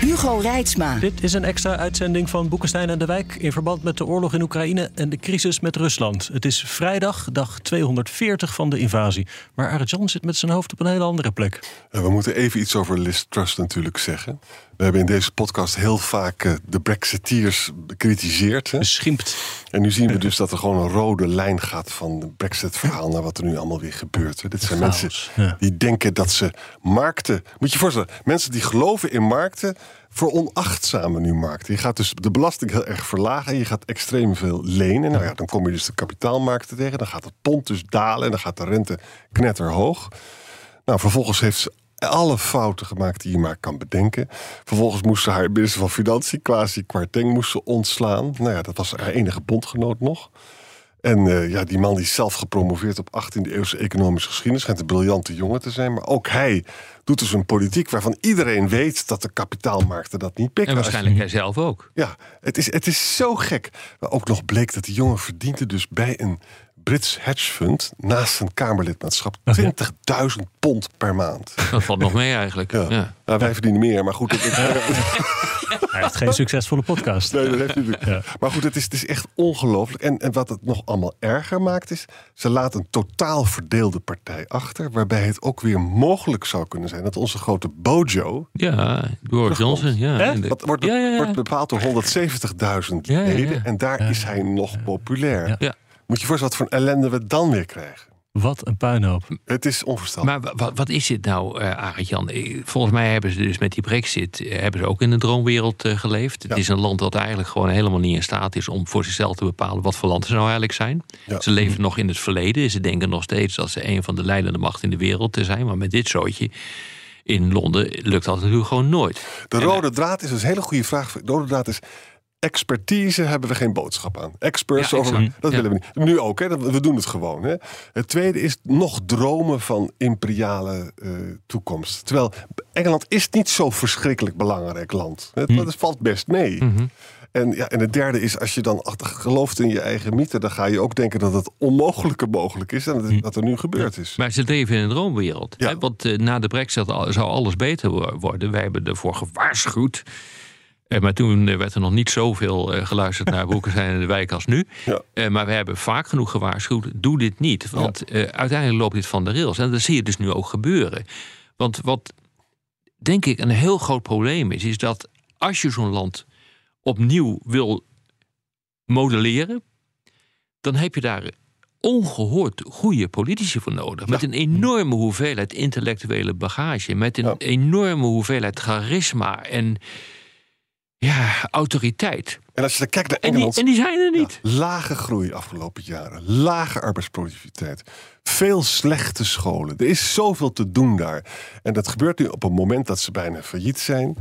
Hugo Reitsma. Dit is een extra uitzending van Boekenstein en de Wijk in verband met de oorlog in Oekraïne en de crisis met Rusland. Het is vrijdag, dag 240 van de invasie. Maar Arjan zit met zijn hoofd op een hele andere plek. We moeten even iets over Liz Truss natuurlijk zeggen. We hebben in deze podcast heel vaak eh, de Brexiteers bekritiseerd. Beschimpt. En nu zien we dus dat er gewoon een rode lijn gaat van het Brexit-verhaal naar wat er nu allemaal weer gebeurt. Dit zijn mensen die denken dat ze markten. Moet je je voorstellen, mensen die geloven in markten veronachtzamen nu markten. Je gaat dus de belasting heel erg verlagen. Je gaat extreem veel lenen. Nou ja, dan kom je dus de kapitaalmarkten tegen. Dan gaat het pond dus dalen en dan gaat de rente knetterhoog. Nou, vervolgens heeft ze alle fouten gemaakt die je maar kan bedenken. Vervolgens moest ze haar minister van Financiën, Kwasi Kwarteng, moest ze ontslaan. Nou ja, dat was haar enige bondgenoot nog. En uh, ja, die man die zelf gepromoveerd op 18e eeuwse economische geschiedenis, schijnt een briljante jongen te zijn. Maar ook hij doet dus een politiek waarvan iedereen weet dat de kapitaalmarkten dat niet pikken. En waarschijnlijk hij zelf ook. Ja, het is, het is zo gek. Maar ook nog bleek dat die jongen verdiende dus bij een Brits hedge fund naast zijn Kamerlidmaatschap 20.000 pond per maand. Dat valt nog mee eigenlijk. Ja. ja. Nou, wij verdienen meer, maar goed. hij heeft geen succesvolle podcast. Nee, dat heeft hij natuurlijk. Ja. Maar goed, het is, het is echt ongelooflijk. En, en wat het nog allemaal erger maakt is... ze laat een totaal verdeelde partij achter... waarbij het ook weer mogelijk zou kunnen zijn... dat onze grote Bojo... Ja, Boris Johnson. Ja, dat wordt, wordt bepaald door 170.000 leden. En daar is hij nog populair. Ja. Moet je voorstellen wat voor ellende we dan weer krijgen. Wat een puinhoop. Het is onverstandig. Maar wat, wat is dit nou, uh, Arend-Jan? Volgens mij hebben ze dus met die brexit... hebben ze ook in de droomwereld uh, geleefd. Het is een land dat eigenlijk gewoon helemaal niet in staat is... om voor zichzelf te bepalen wat voor land ze nou eigenlijk zijn. Ja. Ze leven nog in het verleden. Ze denken nog steeds dat ze een van de leidende machten in de wereld te zijn. Maar met dit zootje in Londen lukt dat natuurlijk gewoon nooit. De rode draad is, een hele goede vraag. De rode draad is expertise hebben we geen boodschap aan. Experts over. Dat willen we niet. Nu ook, hè, we doen het gewoon. Hè. Het tweede is nog dromen van imperiale uh, toekomst. Terwijl Engeland is niet zo verschrikkelijk belangrijk land. Het, hm. valt best mee. Mhm. En, ja, en het derde is, als je dan gelooft in je eigen mythe, dan ga je ook denken dat het onmogelijke mogelijk is en dat, Hm. dat er nu gebeurd is. Maar ze leven in een droomwereld. Ja. Hè? Want uh, na de brexit zou alles beter worden. Wij hebben ervoor gewaarschuwd. Uh, maar toen werd er nog niet zoveel uh, geluisterd naar Boekenstein in de wijk als nu. Ja. Maar we hebben vaak genoeg gewaarschuwd. Doe dit niet. Want ja. uiteindelijk loopt dit van de rails. En dat zie je dus nu ook gebeuren. Want wat denk ik een heel groot probleem is, is dat als je zo'n land opnieuw wil modelleren, dan heb je daar ongehoord goede politici voor nodig. Met een enorme hoeveelheid intellectuele bagage. Met een enorme hoeveelheid charisma en ja, autoriteit. En als je dan kijkt naar En die, Engeland... en die zijn er niet. Ja, lage groei afgelopen jaren. Lage arbeidsproductiviteit. Veel slechte scholen. Er is zoveel te doen daar. En dat gebeurt nu op een moment dat ze bijna failliet zijn.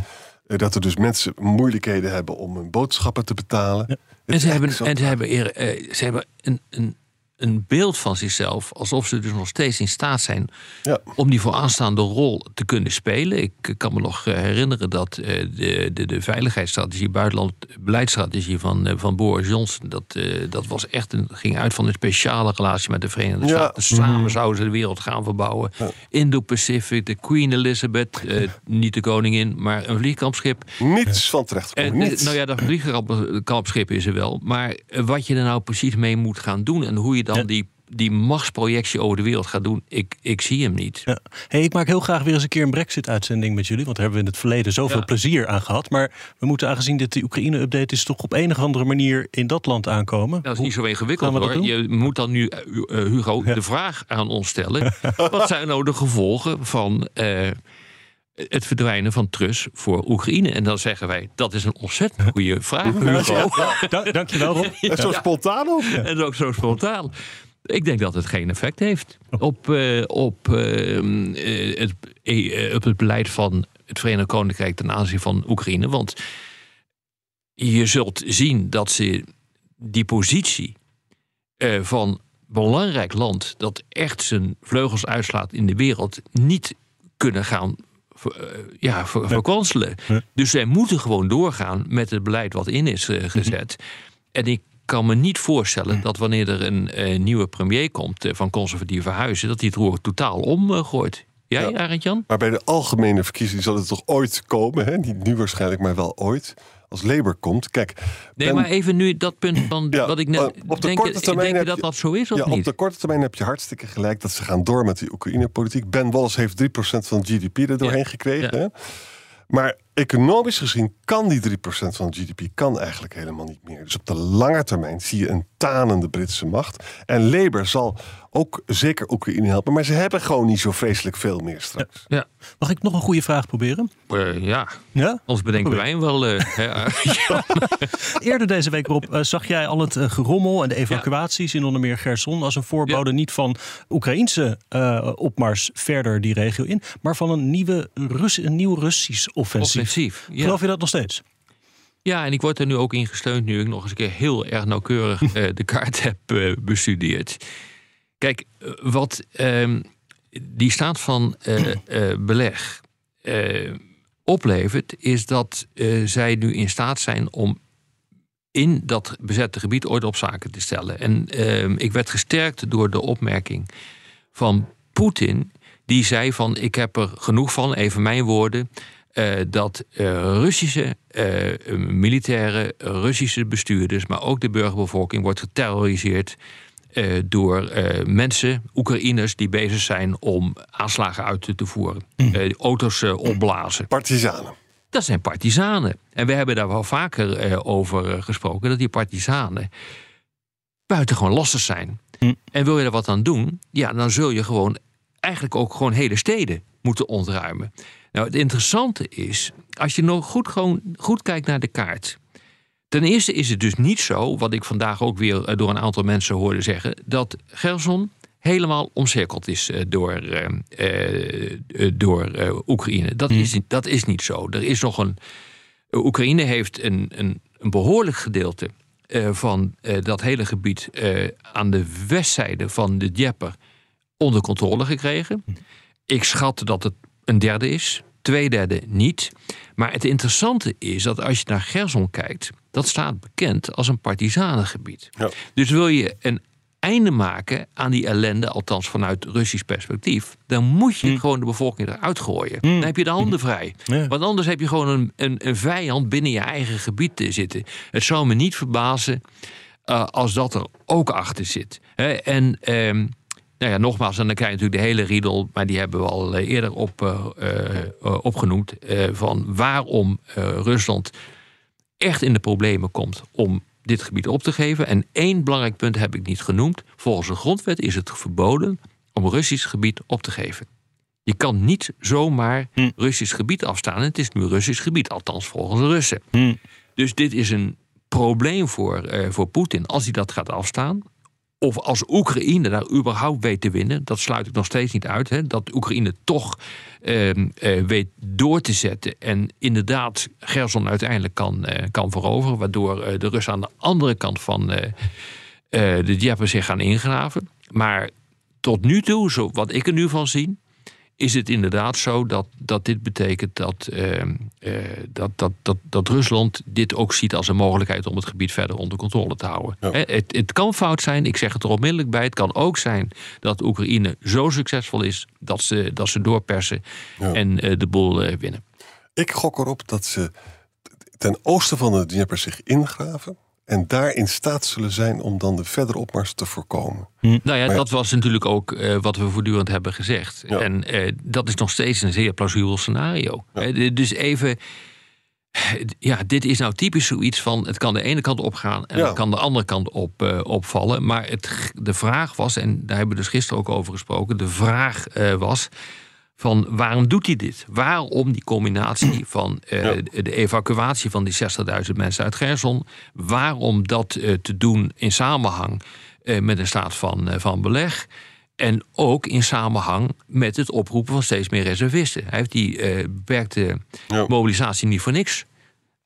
Eh, Dat er dus mensen moeilijkheden hebben om hun boodschappen te betalen. En ze hebben, en ze hebben, eh, ze hebben een, een, een beeld van zichzelf alsof ze dus nog steeds in staat zijn Ja. om die vooraanstaande rol te kunnen spelen. Ik kan me nog eh, herinneren dat eh, de, de, de veiligheidsstrategie, buitenland beleidsstrategie van, eh, van Boris Johnson, dat, eh, dat was echt een, ging uit van een speciale relatie met de Verenigde Ja. Staten. Samen zouden ze de wereld gaan verbouwen. Indo-Pacific, de Queen Elizabeth, eh, niet de koningin, maar een vliegkampschip. Niets van terecht. En, niets. nou ja, dat vliegkampschip is er wel. Maar wat je er nou precies mee moet gaan doen... en hoe je dan Ja. die, die machtsprojectie over de wereld gaat doen... ik, ik zie hem niet. Ja. Hey, ik maak heel graag weer eens een keer een Brexit-uitzending met jullie. Want daar hebben we in het verleden zoveel Ja. plezier aan gehad. Maar we moeten, aangezien dit de Oekraïne-update is, toch op een of andere manier in dat land aankomen. Dat is niet zo ingewikkeld hoor. Je moet dan nu, eh, Hugo, de vraag aan ons stellen... wat zijn nou de gevolgen van... eh, het verdwijnen van Trus voor Oekraïne. En dan zeggen wij, dat is een ontzettend goede vraag, Hugo. Da- dankjewel, Rob. En zo spontaan ook. En ook zo spontaan. Ik denk dat het geen effect heeft op, uh, op, uh, het, op het beleid van het Verenigd Koninkrijk ten aanzien van Oekraïne. Want je zult zien dat ze die positie van belangrijk land dat echt zijn vleugels uitslaat in de wereld niet kunnen gaan ja, verkwanselen. Dus zij moeten gewoon doorgaan met het beleid wat in is gezet. En ik kan me niet voorstellen dat wanneer er een nieuwe premier komt uh, van conservatieve huizen, dat hij het roer totaal omgooit. Jij, ja, Jan? Maar bij de algemene verkiezingen zal het toch ooit komen? Hè? Niet nu waarschijnlijk, maar wel ooit. Als Labour komt. Kijk, nee, maar even nu dat punt van ja, wat ik net. Op de denk, korte termijn denk je dat dat zo is? Of ja, niet? op de korte termijn heb je hartstikke gelijk dat ze gaan door met die Oekraïne-politiek. Ben Wallace heeft 3% van het GDP er doorheen gekregen. Hè? Maar economisch gezien kan die 3% van het GDP kan eigenlijk helemaal niet meer. Dus op de lange termijn zie je een tanende Britse macht. En Labour zal ook zeker Oekraïne helpen. Maar ze hebben gewoon niet zo vreselijk veel meer straks. Ja. Mag ik nog een goede vraag proberen? Uh, ja. ja, ons bedenken wij wel. Uh, Eerder deze week, Rob, uh, zag jij al het gerommel en de evacuaties in onder meer Gerson als een voorbode niet van Oekraïnse opmars verder die regio in, maar van een, nieuwe Rus een nieuw Russisch offensief. Geloof je dat nog steeds? Ja, en ik word er nu ook in gesteund nu ik nog eens een keer heel erg nauwkeurig de kaart heb bestudeerd. Kijk, eh, wat uh, die staat van uh, beleg oplevert, is dat zij nu in staat zijn om in dat bezette gebied orde op zaken te stellen. En ehm, ik werd gesterkt door de opmerking van Poetin, die zei van ik heb er genoeg van, even mijn woorden. Dat Russische militaire, Russische bestuurders, maar ook de burgerbevolking wordt geterroriseerd door mensen, Oekraïners, die bezig zijn om aanslagen uit te voeren. Uh, auto's opblazen. Partizanen. Dat zijn partizanen. En we hebben daar wel vaker over gesproken, dat die partizanen buitengewoon lastig zijn. Hm. En wil je er wat aan doen, ja, dan zul je gewoon eigenlijk ook gewoon hele steden moeten ontruimen. Nou, het interessante is, als je nog goed, gewoon goed kijkt naar de kaart. Ten eerste is het dus niet zo, wat ik vandaag ook weer eh, door een aantal mensen hoorde zeggen, dat Gerson helemaal omcirkeld is eh, door, uh, door Oekraïne. Dat, is, hmm. dat is niet zo. Er is nog een. Oekraïne heeft een, een, een behoorlijk gedeelte van dat hele gebied aan de westzijde van de Djepper onder controle gekregen. Hmm. Ik schat dat het een derde is, twee derde niet. Maar het interessante is dat als je naar Gerson kijkt, dat staat bekend als een partizanengebied. Ja. Dus wil je een einde maken aan die ellende, althans vanuit Russisch perspectief, dan moet je hm. gewoon de bevolking eruit gooien. Hm. Dan heb je de handen hm. vrij. Want anders heb je gewoon een, een, een, vijand binnen je eigen gebied te zitten. Het zou me niet verbazen uh, als dat er ook achter zit. en ehm, nou ja, nogmaals, en dan krijg je natuurlijk de hele riedel, maar die hebben we al eh, eerder op, uh, opgenoemd. van waarom Rusland echt in de problemen komt om dit gebied op te geven. En één belangrijk punt heb ik niet genoemd. Volgens de grondwet is het verboden om Russisch gebied op te geven. Je kan niet zomaar hm. Russisch gebied afstaan. Het is nu Russisch gebied, althans volgens de Russen. Hm. Dus dit is een probleem voor, uh, voor Poetin als hij dat gaat afstaan of als Oekraïne daar überhaupt weet te winnen, dat sluit ik nog steeds niet uit. Hè, dat Oekraïne toch uh, weet door te zetten en inderdaad Gerson uiteindelijk kan, uh, kan veroveren, waardoor de Russen aan de andere kant van de Djeppe zich gaan ingraven. Maar tot nu toe, zo, wat ik er nu van zie, is het inderdaad zo dat, dat dit betekent dat, ehm, eh, dat, dat, dat, dat Rusland dit ook ziet als een mogelijkheid om het gebied verder onder controle te houden. het, het kan fout zijn, ik zeg het er onmiddellijk bij. Het kan ook zijn dat Oekraïne zo succesvol is dat ze, dat ze doorpersen en uh, de boel uh, winnen. Ik gok erop dat ze ten oosten van de Dnieper zich ingraven en daar in staat zullen zijn om dan de verdere opmars te voorkomen. Hm. Nou ja, dat was natuurlijk ook uh, wat we voortdurend hebben gezegd. En uh, dat is nog steeds een zeer plausibel scenario. Ja. Uh, dus even. Ja, dit is nou typisch zoiets van: het kan de ene kant opgaan en het kan de andere kant op, opvallen. Maar het, de vraag was, en daar hebben we dus gisteren ook over gesproken: de vraag was van waarom doet hij dit? Waarom die combinatie van uh, de evacuatie van die 60.000 mensen uit Gerson? Waarom dat uh, te doen in samenhang uh, met een staat van, van beleg? En ook in samenhang met het oproepen van steeds meer reservisten. Hij heeft die beperkte ja. mobilisatie niet voor niks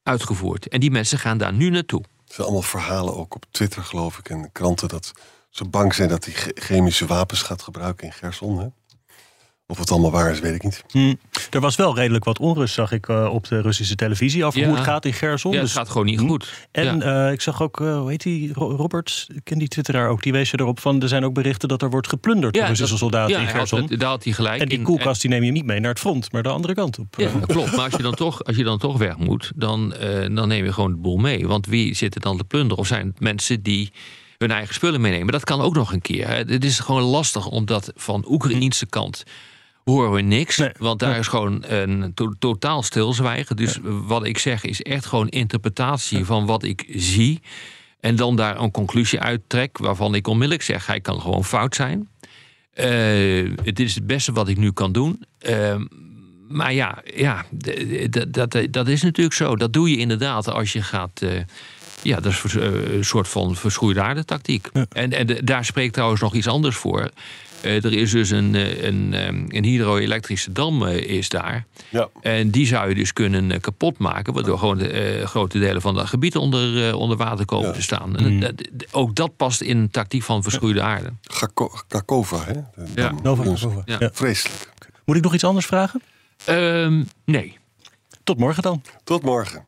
uitgevoerd. En die mensen gaan daar nu naartoe. Er zijn allemaal verhalen ook op Twitter, geloof ik, en kranten dat ze bang zijn dat hij chemische wapens gaat gebruiken in Gerson. Hè? Of het allemaal waar is, weet ik niet. Hm. Er was wel redelijk wat onrust, zag ik uh, op de Russische televisie over hoe het gaat in Gerson. Ja, het dus... gaat gewoon niet hm. goed. En ja. uh, ik zag ook, uh, hoe heet die, Robert, ik ken die twitteraar ook, die wees je erop van, er zijn ook berichten dat er wordt geplunderd door Russische soldaten in Gerson. Ja, daar had hij gelijk. En die koelkast die neem je niet mee naar het front, maar de andere kant op. Ja, klopt. Maar als je dan toch, als je dan toch weg moet, dan, dan neem je gewoon de boel mee. Want wie zit er dan te plunderen? Of zijn het mensen die hun eigen spullen meenemen? Dat kan ook nog een keer. Het is gewoon lastig omdat van Oekraïense kant horen we niks. Want daar is gewoon een totaal stilzwijgen. Dus wat ik zeg is echt gewoon interpretatie van wat ik zie. En dan daar een conclusie uittrek waarvan ik onmiddellijk zeg: hij kan gewoon fout zijn. Uh, het is het beste wat ik nu kan doen. Uh, maar ja, ja dat, dat is natuurlijk zo. Dat doe je inderdaad als je gaat. Uh, ja, dat is een soort van verschroeide tactiek. En, en daar spreekt trouwens nog iets anders voor. Uh, er is dus een, eh, een, ehm, een hydro-elektrische dam uh, is daar. Ja. En die zou je dus kunnen kapot maken, waardoor gewoon de, grote delen van dat gebied onder, onder water komen te staan. Mm. ook dat past in een tactiek van verschroeide aarde. Kakova, hè? Ja. Nova, ja. Vreselijk. Moet ik nog iets anders vragen? Um, nee. Tot morgen dan. Tot morgen.